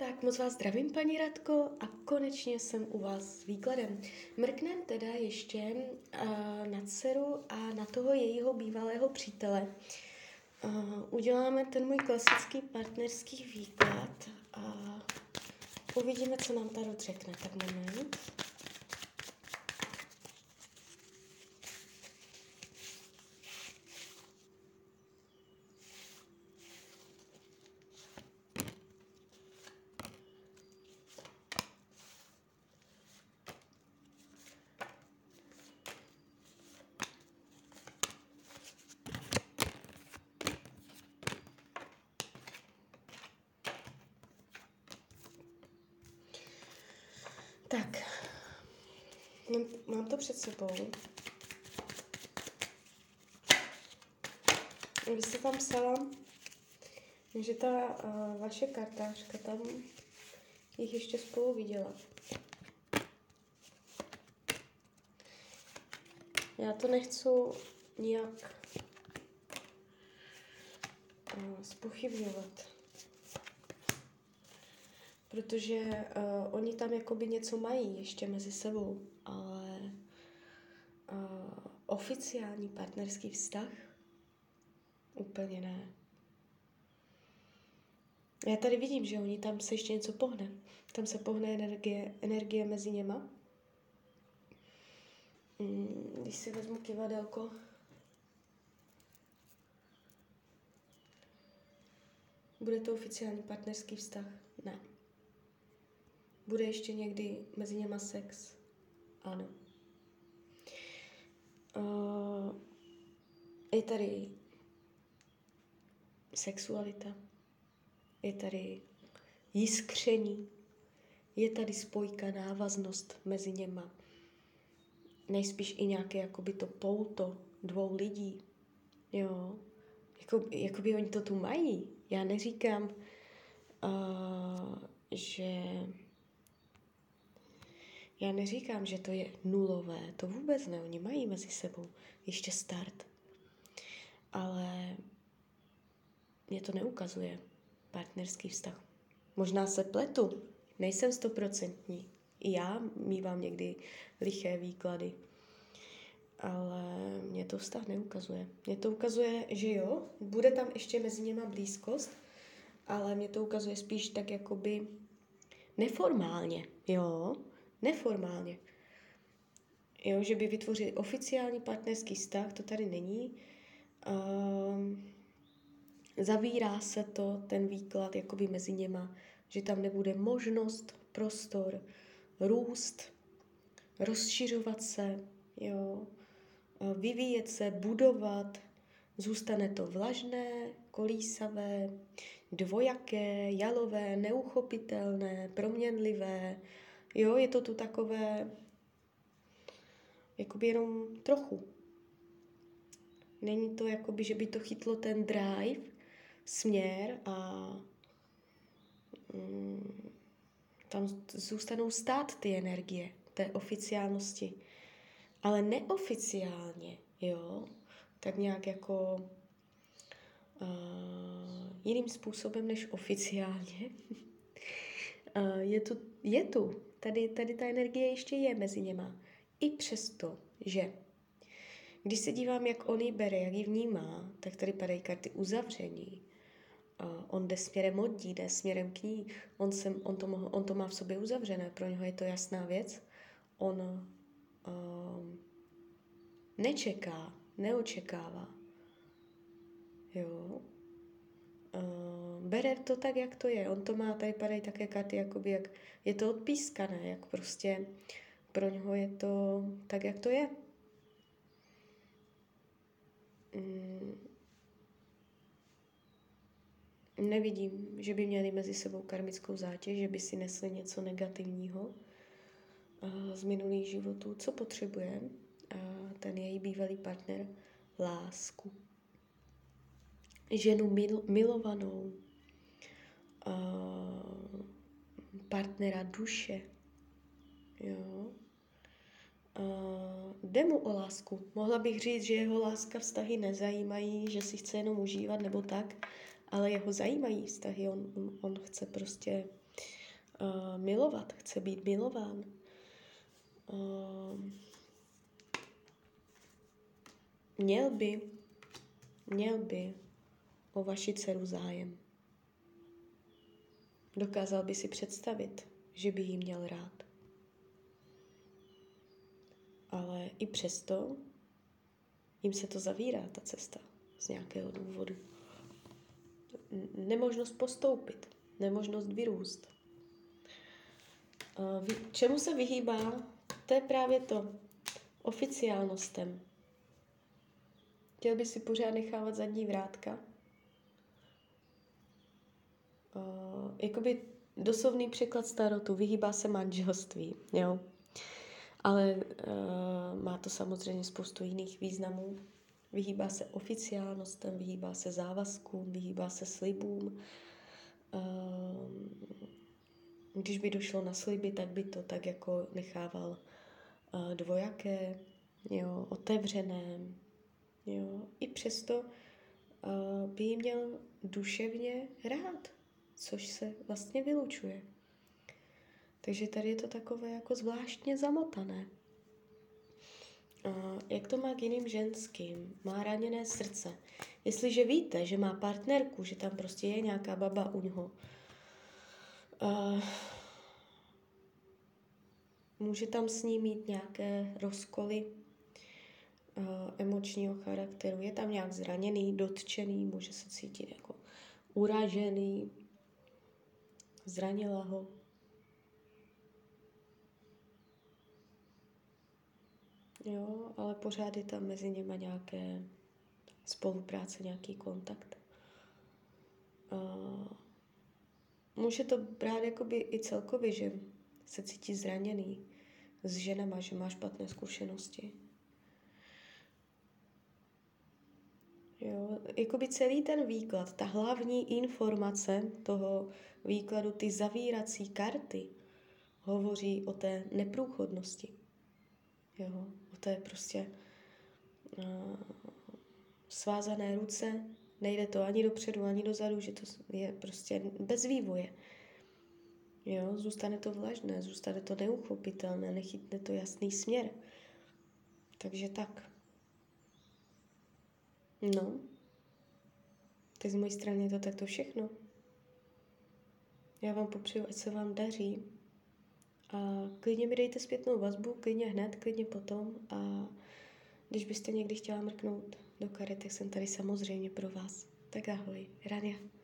Tak moc vás zdravím, paní Radko, a konečně jsem u vás s výkladem. Mrknem teda ještě uh, na dceru a na toho jejího bývalého přítele. Uh, uděláme ten můj klasický partnerský výklad a uvidíme, co nám Tarot řekne. Tak moment. Tak, mám, to před sebou. Vy jste tam psala, že ta uh, vaše kartářka tam jich ještě spolu viděla. Já to nechci nijak uh, spochybňovat protože uh, oni tam jakoby něco mají ještě mezi sebou, ale uh, oficiální partnerský vztah úplně ne. Já tady vidím, že oni tam se ještě něco pohne. Tam se pohne energie, energie mezi něma. Mm, když si vezmu kivadelko, bude to oficiální partnerský vztah? Ne. Bude ještě někdy mezi něma sex? Ano. Uh, je tady sexualita, je tady jiskření, je tady spojka, návaznost mezi něma. Nejspíš i nějaké jakoby to pouto dvou lidí. Jo. Jako, jakoby oni to tu mají. Já neříkám, uh, že já neříkám, že to je nulové, to vůbec ne, oni mají mezi sebou ještě start. Ale mě to neukazuje partnerský vztah. Možná se pletu, nejsem stoprocentní. I já mývám někdy liché výklady. Ale mě to vztah neukazuje. Mě to ukazuje, že jo, bude tam ještě mezi něma blízkost, ale mě to ukazuje spíš tak jakoby neformálně, jo, neformálně. Jo, že by vytvořili oficiální partnerský vztah, to tady není. Um, zavírá se to, ten výklad, jakoby mezi něma, že tam nebude možnost, prostor, růst, rozšiřovat se, jo, vyvíjet se, budovat, zůstane to vlažné, kolísavé, dvojaké, jalové, neuchopitelné, proměnlivé, Jo, je to tu takové, jakoby jenom trochu. Není to jakoby, že by to chytlo ten drive, směr a mm, tam zůstanou stát ty energie, té oficiálnosti. Ale neoficiálně, jo, tak nějak jako uh, jiným způsobem než oficiálně. uh, je tu, je tu Tady, tady ta energie ještě je mezi něma. I přesto, že když se dívám, jak on ji bere, jak ji vnímá, tak tady padají karty uzavření. Uh, on jde směrem od dí, jde směrem k ní. On, sem, on, to, mohl, on to má v sobě uzavřené, pro něho je to jasná věc. On uh, nečeká, neočekává. Jo. Uh, bere to tak, jak to je. On to má, tady padají také karty, jakoby jak je to odpískané, jak prostě pro něho je to tak, jak to je. Mm. Nevidím, že by měli mezi sebou karmickou zátěž, že by si nesli něco negativního z minulých životů. Co potřebuje ten její bývalý partner? Lásku ženu mil, milovanou, uh, partnera duše. Jo. Uh, jde mu o lásku. Mohla bych říct, že jeho láska vztahy nezajímají, že si chce jenom užívat nebo tak, ale jeho zajímají vztahy. On, on, on chce prostě uh, milovat, chce být milován. Uh, měl by, měl by o vaši dceru zájem. Dokázal by si představit, že by jí měl rád. Ale i přesto jim se to zavírá, ta cesta, z nějakého důvodu. Nemožnost postoupit, nemožnost vyrůst. Čemu se vyhýbá? To je právě to. Oficiálnostem. Chtěl by si pořád nechávat zadní vrátka. Jakoby doslovný překlad starotu, vyhýbá se manželství, jo. Ale uh, má to samozřejmě spoustu jiných významů. Vyhýbá se oficiálnostem, vyhýbá se závazkům, vyhýbá se slibům. Uh, když by došlo na sliby, tak by to tak jako nechával uh, dvojaké, jo, otevřené. Jo. I přesto uh, by jí měl duševně rád, což se vlastně vylučuje. Takže tady je to takové jako zvláštně zamotané. A jak to má k jiným ženským? Má raněné srdce. Jestliže víte, že má partnerku, že tam prostě je nějaká baba u něho, uh, může tam s ní mít nějaké rozkoly uh, emočního charakteru. Je tam nějak zraněný, dotčený, může se cítit jako uražený, zranila ho. Jo, ale pořád je tam mezi nimi nějaké spolupráce, nějaký kontakt. Uh, může to brát jakoby i celkově, že se cítí zraněný s ženama, že má špatné zkušenosti. Jo, jakoby celý ten výklad, ta hlavní informace toho výkladu, ty zavírací karty, hovoří o té neprůchodnosti. Jo, o té prostě uh, svázané ruce, nejde to ani dopředu, ani dozadu, že to je prostě bez vývoje. Jo, zůstane to vlažné, zůstane to neuchopitelné, nechytne to jasný směr. Takže tak. No, tak z mojí strany je to takto všechno. Já vám popřeju, ať se vám daří. A klidně mi dejte zpětnou vazbu, klidně hned, klidně potom. A když byste někdy chtěla mrknout do karet, tak jsem tady samozřejmě pro vás. Tak ahoj, Rania.